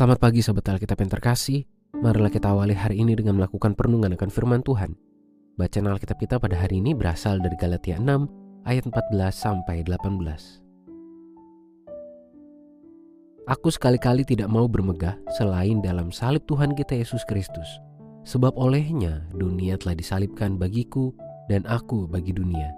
Selamat pagi Sobat Alkitab yang terkasih. Marilah kita awali hari ini dengan melakukan perenungan akan firman Tuhan. Bacaan Alkitab kita pada hari ini berasal dari Galatia 6 ayat 14 sampai 18. Aku sekali-kali tidak mau bermegah selain dalam salib Tuhan kita Yesus Kristus. Sebab olehnya dunia telah disalibkan bagiku dan aku bagi dunia.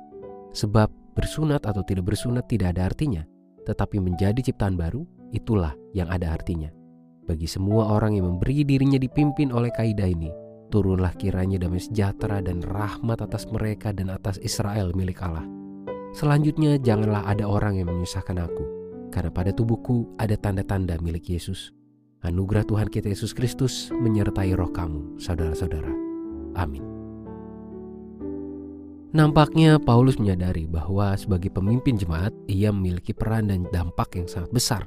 Sebab bersunat atau tidak bersunat tidak ada artinya, tetapi menjadi ciptaan baru itulah yang ada artinya. Bagi semua orang yang memberi dirinya dipimpin oleh kaidah ini, turunlah kiranya damai sejahtera dan rahmat atas mereka dan atas Israel milik Allah. Selanjutnya janganlah ada orang yang menyusahkan aku, karena pada tubuhku ada tanda-tanda milik Yesus. Anugerah Tuhan kita Yesus Kristus menyertai roh kamu, saudara-saudara. Amin. Nampaknya Paulus menyadari bahwa sebagai pemimpin jemaat, ia memiliki peran dan dampak yang sangat besar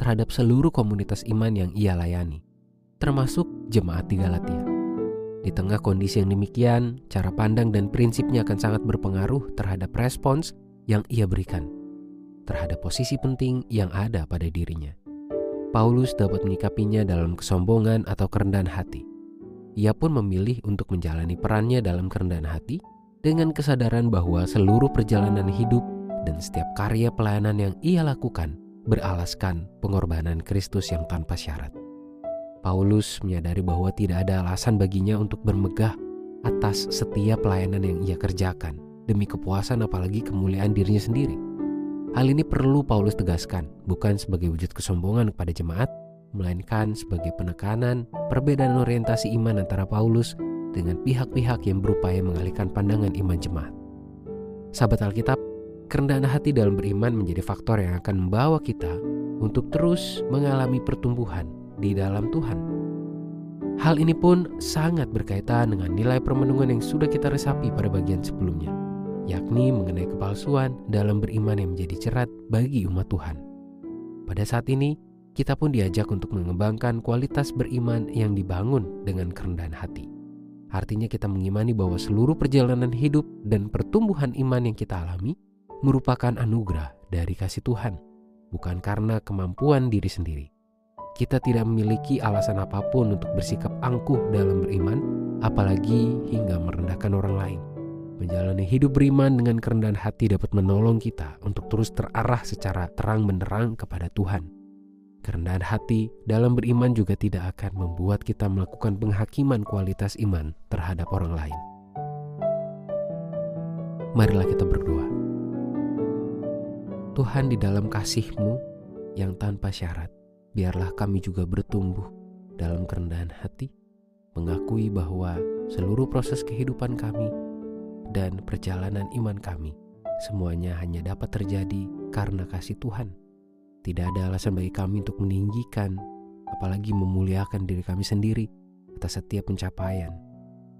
terhadap seluruh komunitas iman yang ia layani, termasuk jemaat di Galatia. Di tengah kondisi yang demikian, cara pandang dan prinsipnya akan sangat berpengaruh terhadap respons yang ia berikan terhadap posisi penting yang ada pada dirinya. Paulus dapat menyikapinya dalam kesombongan atau kerendahan hati. Ia pun memilih untuk menjalani perannya dalam kerendahan hati dengan kesadaran bahwa seluruh perjalanan hidup dan setiap karya pelayanan yang ia lakukan beralaskan pengorbanan Kristus yang tanpa syarat. Paulus menyadari bahwa tidak ada alasan baginya untuk bermegah atas setiap pelayanan yang ia kerjakan demi kepuasan apalagi kemuliaan dirinya sendiri. Hal ini perlu Paulus tegaskan, bukan sebagai wujud kesombongan kepada jemaat, melainkan sebagai penekanan perbedaan orientasi iman antara Paulus dengan pihak-pihak yang berupaya mengalihkan pandangan iman jemaat. Sahabat Alkitab, Kerendahan hati dalam beriman menjadi faktor yang akan membawa kita untuk terus mengalami pertumbuhan di dalam Tuhan. Hal ini pun sangat berkaitan dengan nilai permenungan yang sudah kita resapi pada bagian sebelumnya, yakni mengenai kepalsuan dalam beriman yang menjadi cerat bagi umat Tuhan. Pada saat ini, kita pun diajak untuk mengembangkan kualitas beriman yang dibangun dengan kerendahan hati. Artinya kita mengimani bahwa seluruh perjalanan hidup dan pertumbuhan iman yang kita alami merupakan anugerah dari kasih Tuhan, bukan karena kemampuan diri sendiri. Kita tidak memiliki alasan apa pun untuk bersikap angkuh dalam beriman, apalagi hingga merendahkan orang lain. Menjalani hidup beriman dengan kerendahan hati dapat menolong kita untuk terus terarah secara terang benderang kepada Tuhan. Kerendahan hati dalam beriman juga tidak akan membuat kita melakukan penghakiman kualitas iman terhadap orang lain. Marilah kita berdoa. Tuhan di dalam kasih-Mu yang tanpa syarat, biarlah kami juga bertumbuh dalam kerendahan hati, mengakui bahwa seluruh proses kehidupan kami dan perjalanan iman kami semuanya hanya dapat terjadi karena kasih Tuhan. Tidak ada alasan bagi kami untuk meninggikan, apalagi memuliakan diri kami sendiri atas setiap pencapaian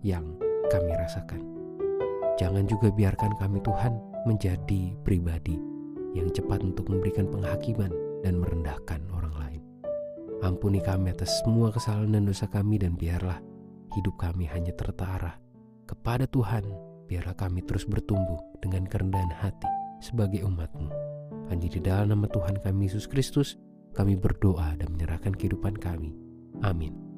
yang kami rasakan. Jangan juga biarkan kami Tuhan menjadi pribadi yang cepat untuk memberikan penghakiman dan merendahkan orang lain. Ampuni kami atas semua kesalahan dan dosa kami dan biarlah hidup kami hanya tertarah kepada Tuhan. Biarlah kami terus bertumbuh dengan kerendahan hati sebagai umatmu. Hanya di dalam nama Tuhan kami Yesus Kristus, kami berdoa dan menyerahkan kehidupan kami. Amin.